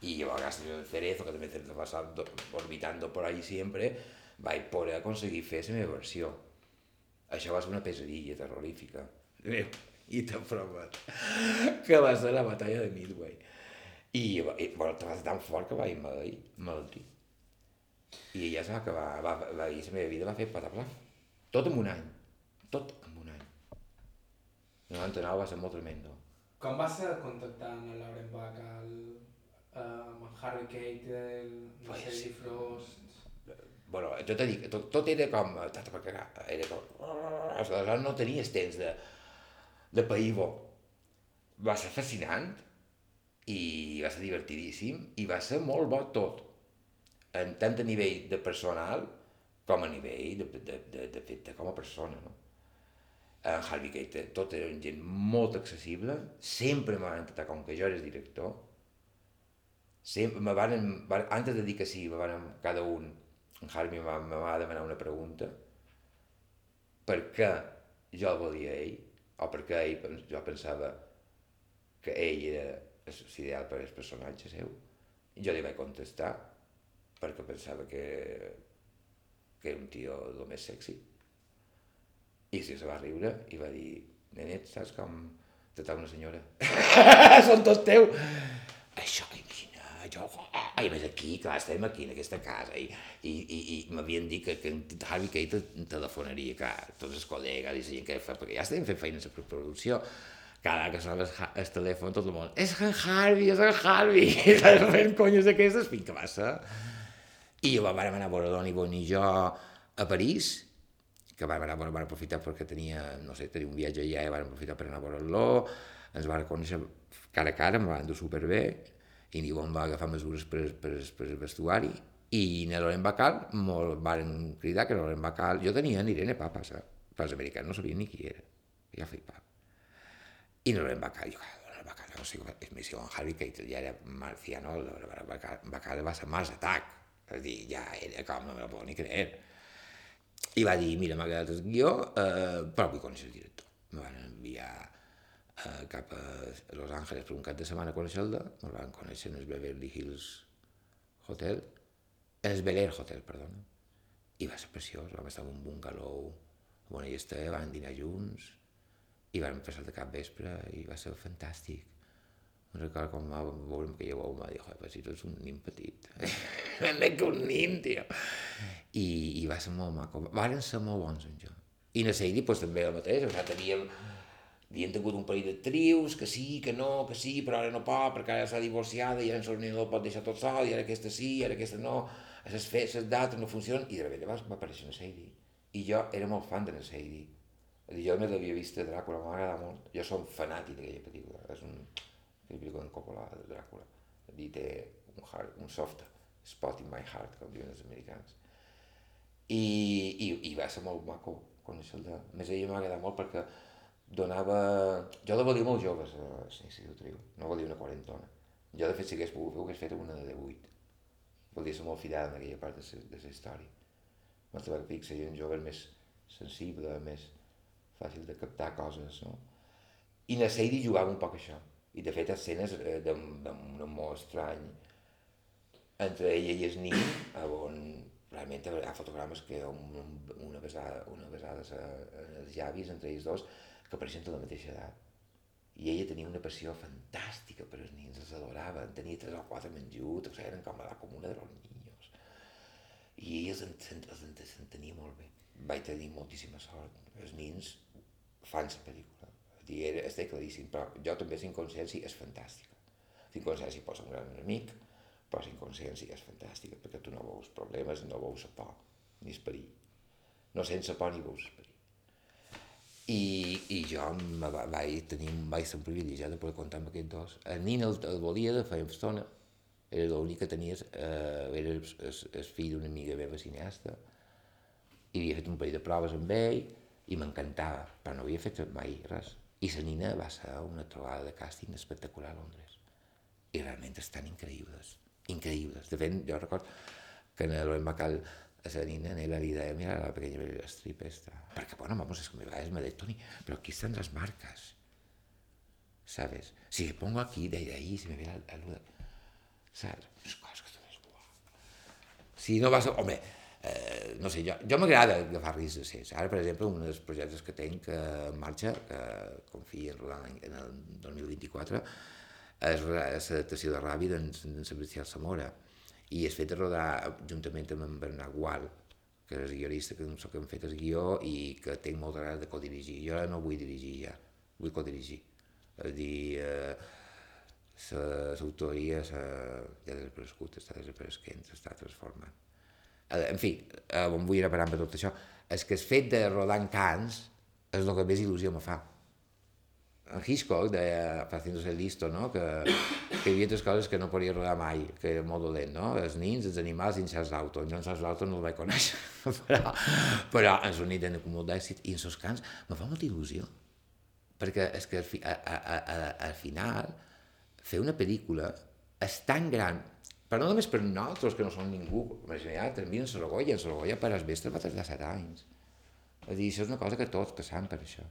Y yo, gracias al cerezo, que també se pasando, orbitando por ahí siempre, vaig poder aconseguir fer la meva versió. Això va ser una pesadilla terrorífica. I te promet que va ser la batalla de Midway. I, i bueno, va ser tan fort que vaig malaltir. malaltir. I ja sabia que va, va, va, va, la meva vida va fer pataplam. Tot en un any. Tot en un any. El 99 va ser molt tremendo. Com va ser contactar amb el Lauren Bacall, eh, amb en Harry Keitel, Ai, sé, sí. Frost... bueno, jo t'he dit, tot, tot era com, tot, perquè era com, aleshores no tenies temps de, de païbo. Va ser fascinant i va ser divertidíssim i va ser molt bo tot, en tant a nivell de personal com a nivell de, de, de, de, de, de com a persona, no? En Harvey Keitel, tot era gent molt accessible, sempre m'han tratat com que jo era director, sempre me van, antes de dir que sí, me van cada un, en Harvey me va, me va demanar una pregunta, per què jo el volia ell, o per què ell, jo pensava que ell era l'ideal per al personatge seu. I jo li vaig contestar perquè pensava que, que era un tio el més sexy. I si se va riure i va dir, nenet, saps com tratar una senyora? Són tots teu! Això, imagina, jo... I a més aquí, clar, estem aquí en aquesta casa i, i, i, i m'havien dit que, que en Harvey Keitel telefonaria, clar, tots els col·legues i que fa, perquè ja estem fent feines de producció. Cada que sonava el telèfon tot el món, és en Harvey, és en Harvey, estava fent conyes d'aquestes fins que ser. I jo vam anar a veure Doni Bon i jo a París, que vam anar, bueno, vam aprofitar perquè tenia, no sé, tenia un viatge allà i vam aprofitar per anar a veure-lo, ens vam conèixer cara a cara, em van dur superbé, i em va agafar mesures per, per, per el vestuari, i a Loren Bacal molt van cridar que Loren Bacal, jo tenia en Irene Papa, saps? però els americans no sabien ni qui era, ja flipava i no l'hem Bacal, jo, no Bacal, no sé, és més, en Harry Keitel ja era marciano, Bacal va ser Mars Attack, és dir, ja era com, no me la puc ni creer. I va dir, mira, m'ha quedat el guió, eh, però vull conèixer el director. Me van enviar eh, cap a Los Angeles per un cap de setmana a conèixer-lo, me van conèixer en el Beverly Hills Hotel, el Bel Air Hotel, perdona. I va ser preciós, vam estar en un bungalow, on ell estava, van dinar junts, i vam passar de cap vespre i va ser fantàstic. No recordo com va veure que jo va dir, joder, si tu ets un nin petit. Més que un nin, tio. I, I va ser molt maco. Varen ser molt bons en jo. I na Seidi, doncs, també el mateix. O sigui, teníem, havien tingut un parell de trius, que sí, que no, que sí, però ara no pot, perquè ara s'ha divorciada i ara en no el pot deixar tot sol, i ara aquesta sí, i ara aquesta no, les festes dates no funcionen, i de repente va, va aparèixer Seidi. I jo era molt fan de Seidi és dir, jo només l'havia vist a Dràcula, m'agrada molt. Jo som fanàtic d'aquella pel·lícula, és un, una pel·lícula en Coppola de Dràcula. Dir, té un, hard, un soft spot in my heart, com diuen els americans. I, i, i va ser molt maco conèixer-el. De... A més, ella m'agrada molt perquè donava... Jo la volia molt joves, a l'Institut Triu, no volia una quarantona. Jo, de fet, si hagués pogut fer, hagués fet una de 18. Volia ser molt fidel en aquella part de la història. M'estava que seria un jove més sensible, més, fàcil de captar coses, no? I Nasseidi jugava un poc això. I de fet escenes eh, d'un amor estrany entre ella i el nin, on realment hi ha fotogrames que un, una besada, una besada en els llavis entre ells dos que apareixen de la mateixa edat. I ella tenia una passió fantàstica per als nins, els adorava, en tenia tres o quatre menjut, o sigui, eren com la comuna de los niños. I ella els entenia molt bé. Vaig tenir moltíssima sort. Els nins fan la pel·lícula. Dir, era, està claríssim, però jo també la inconsciència és fantàstica. La inconsciència pot ser un gran enemic, però la inconsciència és fantàstica, perquè tu no veus problemes, no veus la por, ni el. No sense por ni veus el. I, i jo va, vaig, tenir, vaig ser privilegiat de poder comptar amb aquests dos. El nin el, el volia de feia estona, era l'únic que tenies, eh, era el, el, el fill d'una amiga meva cineasta, i havia fet un parell de proves amb ell, i m'encantava, però no havia fet mai res. I la nina va ser una trobada de càsting espectacular a Londres. I realment estan increïbles, increïbles. De fet, jo record que en el Macal a la nina ella li deia, mira la pequeña Meryl Streep esta. Perquè, bueno, vamos, es que me me de Tony, pero aquí están las marcas. ¿Sabes? Si le pongo aquí, de ahí, si me ve la, la luz. ¿Sabes? Es cosas que tú ves, Si no vas a... Home, eh, no sé, jo, jo m'agrada agafar riscs de Ara, per exemple, un dels projectes que tenc en marxa, que confio en rodar en el 2024, és l'adaptació de Ràbid en, en Sebastià Zamora. I és fet rodar juntament amb en Bernat Gual, que és guionista, que sé que hem fet el guió i que tinc molta ganes de codirigir. Jo ara no vull dirigir ja, vull codirigir. És a dir, eh, l'autoria ja ha desaparegut, està desapareixent, s'està transformant Eh, en fi, eh, on vull anar parant per tot això, és que el fet de rodar en cans és el que més il·lusió me fa. En Hitchcock deia, haciéndose listo, no? que, que hi havia tres coses que no podia rodar mai, que era molt dolent, no? els nins, els animals i en Charles Lauto. En Charles Lauto no el vaig conèixer, però, però en Sonic tenen molt d'èxit i en sos cants me fa molta il·lusió, perquè és que al, fi, a, a, a, al final fer una pel·lícula és tan gran, però no només per nosaltres, que no som ningú, imaginat, mira en Sorogoya, en Sorogoya per als mestres va tardar set anys. És dir, això és una cosa que tots passam per això.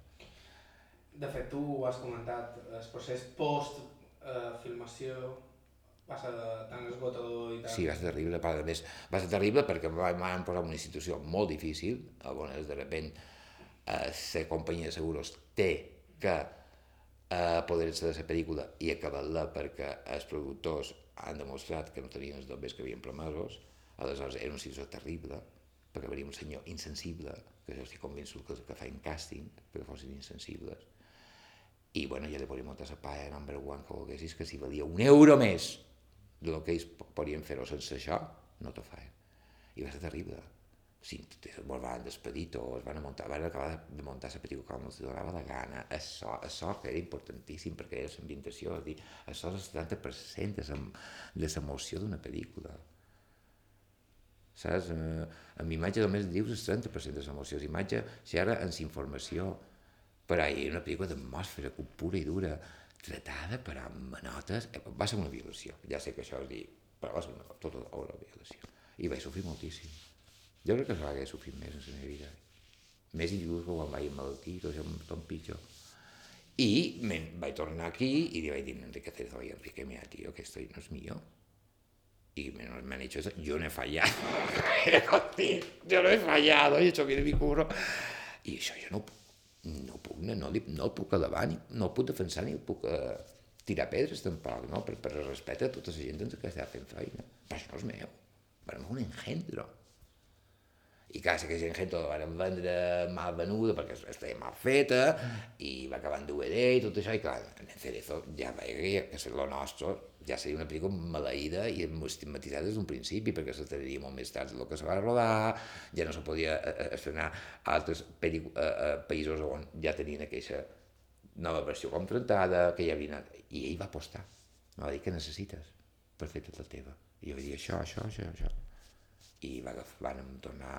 De fet, tu ho has comentat, el procés post-filmació va ser tan esgotador i tan... Sí, va ser terrible, a més, va ser terrible perquè em van posar en una institució molt difícil, on de repent eh, ser companyia de seguros té que eh, poder-se de la pel·lícula i acabar-la perquè els productors han demostrat que no tenien els dobbers que havien promesos, aleshores era una situació terrible, perquè havia un senyor insensible, que jo estic convençut que, que feien càsting perquè fossin insensibles, i bueno, ja li podíem muntar la paia number one que volguessis, que si valia un euro més del que ells podien fer-ho sense això, no t'ho feien. I va ser terrible. Sí, es van despedir tots, van, muntar, van acabar de muntar la pel·lícula com els donava la gana. Això, això que era importantíssim perquè era l'ambientació, és dir, això és el 70% de l'emoció d'una pel·lícula. Saps? Eh, amb imatge només dius el 30% de l'emoció. Imatge, si ara en informació, però hi una pel·lícula d'atmosfera pura i dura, tratada per manotes, eh, va ser una violació, ja sé que això és dir, però va ser una, tota una violació. I vaig sofrir moltíssim. Jo crec que no vaig sofrir més en la meva vida. Més inclús que quan vaig emmalaltir, que és tot pitjor. I me vaig tornar aquí i li vaig dir, Enrique Cerezo, oye, Enrique, mira, tío, que esto no es mío. Y me, me han dicho eso, yo no he fallado. yo no he fallado, he hecho bien mi curro. I això jo no, no puc, no, no, no el puc elevar, ni, no el puc defensar ni el puc uh, tirar pedres tampoc, no? per, per respecte a tota la gent que està fent feina. Però això no és meu, per un engendro. I clar, que gent engendro la van vendre mal venuda perquè estava mal feta i va acabar en DVD i tot això, i clar, en Cerezo ja veia que és el nostre, ja seria una pel·lícula maleïda i estigmatitzada des d'un principi, perquè se tenia molt més tard del que se va rodar, ja no se podia eh, eh, estrenar a altres eh, països on ja tenien aquesta nova versió contractada, que ja havia anat, i ell va apostar, va dir que necessites per fer tota la teva. I jo vaig dir això, això, això, això. I va, van tornar,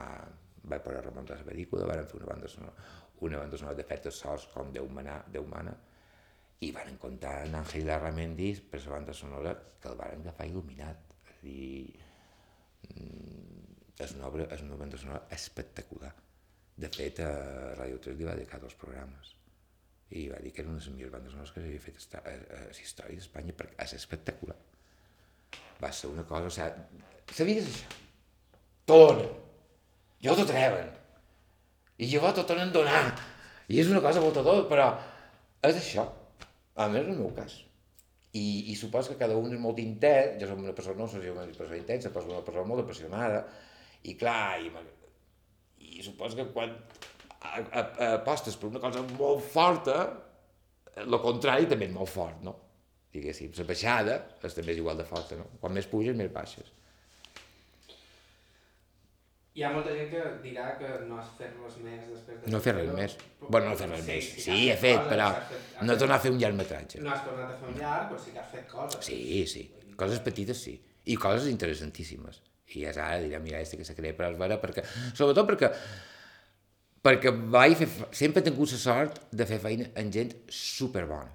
vaig poder remuntar la pel·lícula, van fer una banda sonora, una banda sonora d'efectes sols com Déu mana, Déu mana, i van comptar en Ángel Larramendis per la banda sonora que el van agafar il·luminat. És dir, mm, és una, obra, és una banda sonora espectacular. De fet, a Radio 3 li va dedicar dos programes i va dir que era una de les millors bandes sonores que s'havia fet a, a, a història d'Espanya perquè és espectacular. Va ser una cosa, o sigui, sabies això? Tot Jo t'ho treuen. I jo t'ho tornen a donar. I és una cosa tot, però és això a més, en el meu cas. I, i supos que cada un és molt intens, jo som una persona, no soc una persona intensa, però soc una persona molt apassionada, i clar, i, i supos que quan apostes per una cosa molt forta, el contrari també és molt fort, no? Diguéssim, la baixada és també és igual de forta, no? Quan més puges, més baixes. Hi ha molta gent que dirà que no has fet res més després de... No he fet res més. Bueno, no he fet res sí, més. Sí, sí he fet, coses, però fet, no he tornat a fer un llargmetratge. No has tornat a fer un llarg, però sí que has fet coses. Sí, sí. Coses petites, sí. I coses interessantíssimes. I és ara dirà, mira, este que se crea per Alvara, perquè... Sobretot perquè perquè vaig fer, sempre he tingut la sort de fer feina amb gent superbona.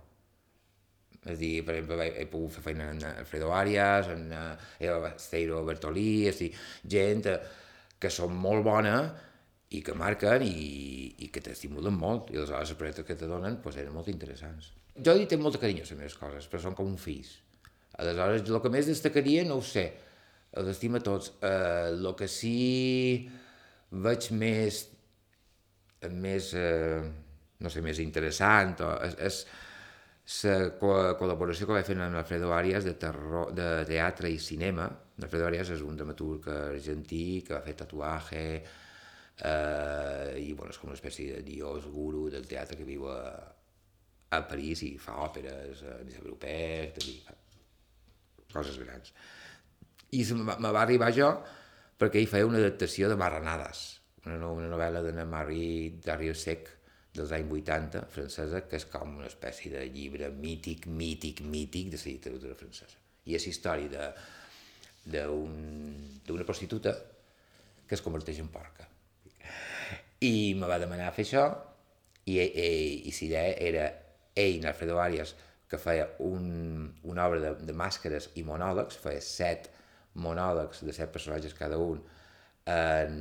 És a dir, per exemple, he pogut fer feina amb Alfredo Arias, amb Eva Steiro Bertolí, és a dir, gent... Eh, que són molt bona i que marquen i, i que t'estimulen molt, i aleshores els projectes que te donen pues, eren molt interessants. Jo hi tinc molta carinyo a les meves coses, però són com un fills. Aleshores, el que més destacaria, no ho sé, els estima tots. Eh, el que sí veig més, més eh, no sé, més interessant o, és, és la col·laboració que vaig fer amb Alfredo Arias de, terror, de teatre i cinema. Alfredo Arias és un dramaturg argentí que va fer tatuatge eh, i bueno, és com una espècie de dios guru del teatre que viu a, a París i fa òperes a nivell europeu, coses grans. I me va arribar jo perquè ell feia una adaptació de Marranades, una, una novel·la d'Anna Marie Dariussec, dels anys 80 francesa, que és com una espècie de llibre mític, mític, mític de la literatura francesa. I és història d'una prostituta que es converteix en porca. I me va demanar fer això, i, i, i si idea era ell, Alfredo Arias, que feia un, una obra de, de màscares i monòlegs, feia set monòlegs de set personatges cada un, en,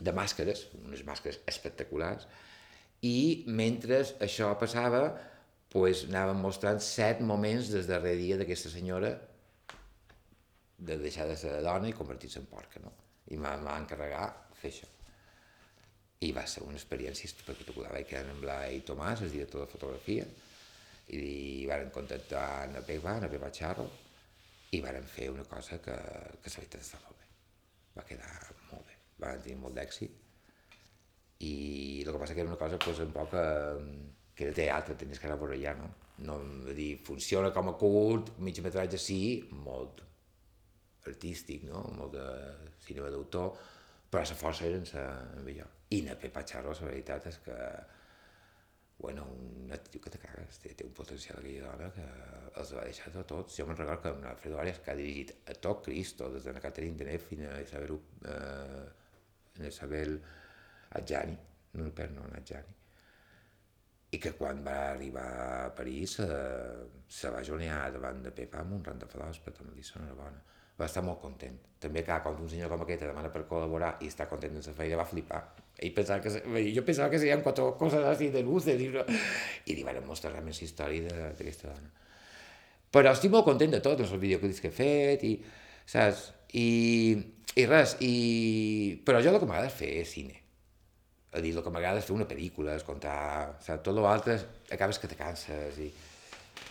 de màscares, unes màscares espectaculars, i mentre això passava, pues, anàvem mostrant set moments des darrer dia d'aquesta senyora de deixar de ser dona i convertir-se en porca, no? I em va encarregar fer això. I va ser una experiència espectacular. Vaig quedar amb l'Ai Tomàs, el director de fotografia, i varen contactar en la Pegba, en la Pegba Charro, i varen fer una cosa que, que la veritat està molt bé. Va quedar molt bé, van tenir molt d'èxit. I el que passa que era una cosa pues, un poc eh, que era teatre, tenies que anar a allà, no? no dir, funciona com a curt, mig metratge sí, molt artístic, no? molt de cinema d'autor, però la força era en millor. I na Pepa Charro, la veritat és que bueno, un actiu que te cagues, té, té un potencial aquella dona que els va deixar a tots. Jo me'n recordo que amb Alfredo Arias, que ha dirigit a tot Cristo, des de la Catherine Deneuve fins a Isabel, eh, Isabel Adjani, no, no, Adjani, i que quan va arribar a París eh, se va jonear davant de Pepa amb un rant de fadors, però també li sona bona. Va estar molt content. També, clar, quan un senyor com aquest demana per col·laborar i està content en la feina, va flipar. Ell pensava que, jo pensava que serien quatre coses així de luces i, i li van mostrar realment història d'aquesta dona. Però estic molt content de tot, els videoclips que he fet i, saps? I, i res, i... però jo el que m'agrada és fer cine a dir, el que m'agrada és fer una pel·lícula, és contar, saps? Tot l'altre acabes que te canses i...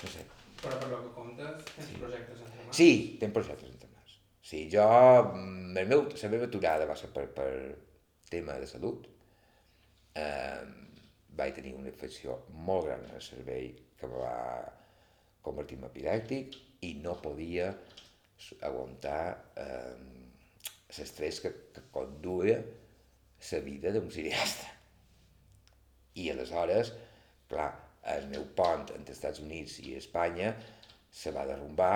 no sé. Però per lo que comptes, tens sí. projectes entre mans? Sí, tinc projectes entre mans. Sí, jo, mm, el meu, la meva aturada va ser per, per tema de salut. Eh, vaig tenir una infecció molt gran en el cervell que va convertir en epilèptic i no podia aguantar eh, l'estrès que, que conduïa la vida d'un cineasta. I aleshores, clar, el meu pont entre Estats Units i Espanya se va derrumbar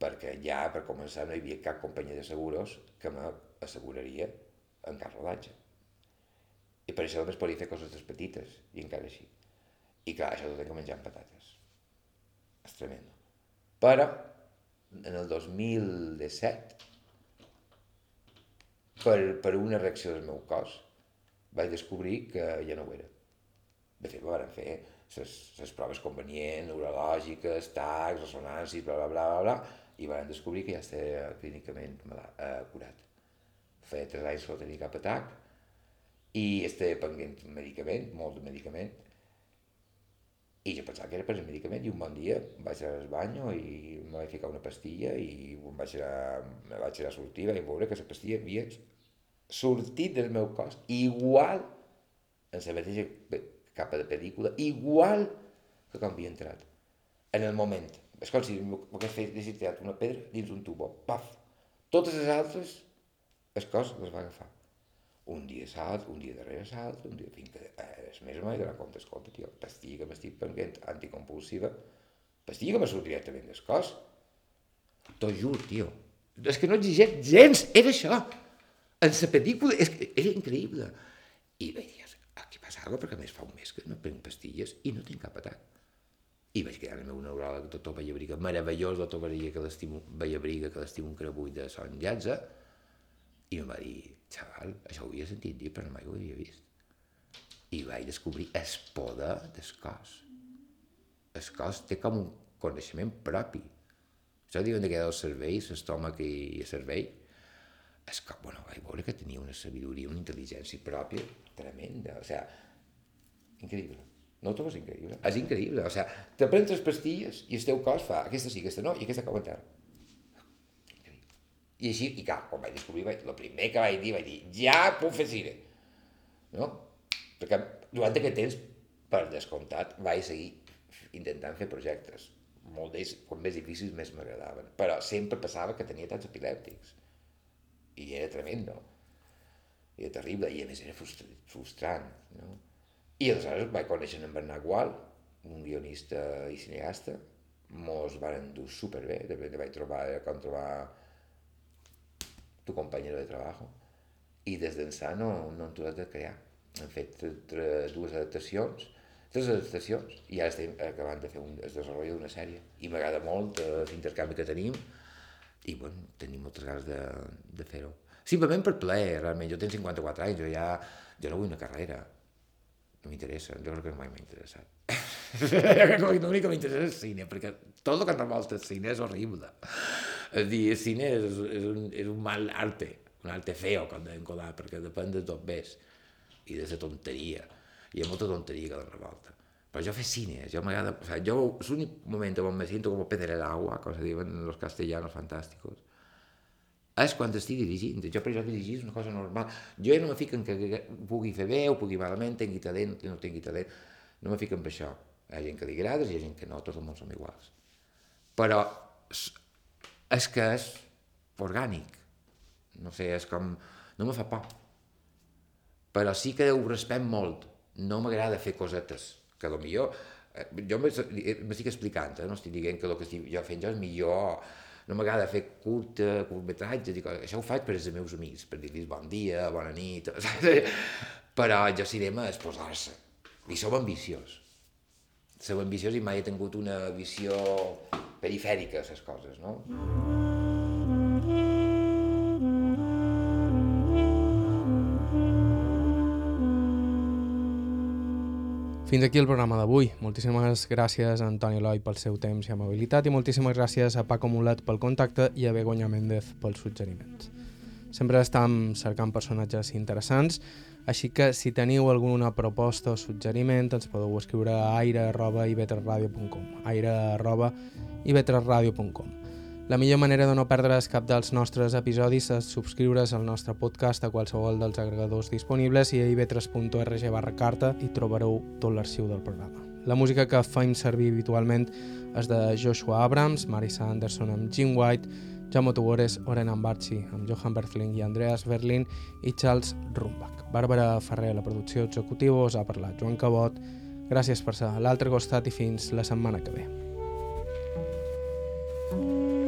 perquè ja, per començar, no hi havia cap companyia de seguros que m'asseguraria en cap rodatge. I per això només podia fer coses petites, i encara així. I clar, això ho tenc amb patates. És tremendo. Però, en el 2017, per, per una reacció del meu cos, vaig descobrir que ja no ho era. De fet, me van fer les proves convenients, neurològiques, tacs, ressonàncies, bla, bla, bla, bla, bla, i van descobrir que ja estava clínicament eh, curat. Feia tres anys que no tenia cap atac, i estava pendent medicament, molt de medicament, i jo pensava que era per el medicament i un bon dia vaig al banyo i em vaig ficar una pastilla i em vaig anar, me vaig a sortir i vaig veure que la pastilla havia sortit del meu cos igual en la mateixa capa de pel·lícula, igual que quan havia entrat. En el moment. És com si m'hagués fet tirat una pedra dins un tubo. Paf! Totes les altres, el cos les va agafar un dia salt, un dia darrere salt, un dia fins que eh, és més o menys donar compte, escolta, tio, pastilla que m'estic prenent anticompulsiva, pastilla que me surt directament del cos. T'ho juro, tio. És que no exigeix gens, era això. En la pel·lícula, és que era increïble. I vaig dir, aquí passa alguna perquè més fa un mes que no prenc pastilles i no tinc cap atac. I vaig quedar el meu neuròleg, doctor Vallabriga, meravellós doctor Vallabriga, que l'estimo, Vallabriga, que l'estimo un crebull de son llatza, i em va dir, xaval, això ho havia sentit dir, però mai ho havia vist. I vaig descobrir el poder del cos. El cos té com un coneixement propi. Això diuen que el cervell, l'estómac i el cervell, és que, bueno, vaig veure que tenia una sabidoria, una intel·ligència pròpia tremenda, o sigui, increïble. No ho trobes increïble? És increïble, o sigui, te prens les pastilles i el teu cos fa aquesta sí, aquesta no, i aquesta com a terra. I així, i clar, quan vaig descobrir, el primer que vaig dir, vaig dir, ja puc fer cine. No? Perquè durant aquest temps, per descomptat, vaig seguir intentant fer projectes. Molt d'ells, com més difícils, més m'agradaven. Però sempre passava que tenia tants epilèptics. I era tremendo. Era terrible, i a més era frustrant, no? I aleshores vaig conèixer en Bernat Gual, un guionista i cineasta, mos van endur superbé, de vaig trobar, era com trobar tu compañero de treball, i des d'ençà no, no hem tornat a crear. Hem fet dues adaptacions, tres adaptacions, i ara estem acabant de fer un, desenvolupament d'una sèrie. I m'agrada molt eh, l'intercanvi que tenim, i bueno, tenim moltes ganes de, de fer-ho. Simplement per plaer, realment. Jo tinc 54 anys, jo ja jo no vull una carrera. No m'interessa, jo crec que mai m'ha interessat. L'únic que m'interessa és el cine, perquè tot el que envolta el cine és horrible. És dir, el cine és, és, un, és un mal arte, un arte feo, com deien Godard, perquè depèn de tot ves i de la tonteria. Hi ha molta tonteria que la revolta. Però jo fer cine, jo m'agrada... O sea, jo, l'únic moment on me siento como pez en el agua, com se diuen los castellanos fantásticos, és quan estic dirigint. Jo per això dirigir és una cosa normal. Jo ja no me fico en que pugui fer bé o pugui malament, tingui talent, no tingui talent. No me fico en això. Hi ha gent que li agrada, hi ha gent que no, tots els món som iguals. Però és que és orgànic. No sé, és com... No me fa por. Però sí que ho respecto molt. No m'agrada fer cosetes, que millor... Eh, jo m'estic explicant, eh? no estic dient que el que estic jo fent jo és millor, no m'agrada fer curta, curtmetratges i coses. Això ho faig per als meus amics, per dir-los bon dia, bona nit, però jo cinema és posar-se. I som ambiciós. Som ambiciós i mai he tingut una visió perifèrica a les coses, no? Fins aquí el programa d'avui. Moltíssimes gràcies a Antoni Eloi pel seu temps i amabilitat i moltíssimes gràcies a Paco Mulet pel contacte i a Begoña Méndez pels suggeriments. Sempre estem cercant personatges interessants, així que si teniu alguna proposta o suggeriment ens podeu escriure a aire.ivetresradio.com aire.ivetresradio.com la millor manera de no perdre's cap dels nostres episodis és subscriure's al nostre podcast a qualsevol dels agregadors disponibles i a ivetres.org barra carta i trobareu tot l'arxiu del programa. La música que faim servir habitualment és de Joshua Abrams, Marisa Anderson amb Jim White, Jaume Tugores, Oren Ambarchi amb Johan Berthling i Andreas Berlin i Charles Rumbach. Bàrbara Ferrer, la producció executiva, us ha parlat Joan Cabot. Gràcies per ser a l'altre costat i fins la setmana que ve. Música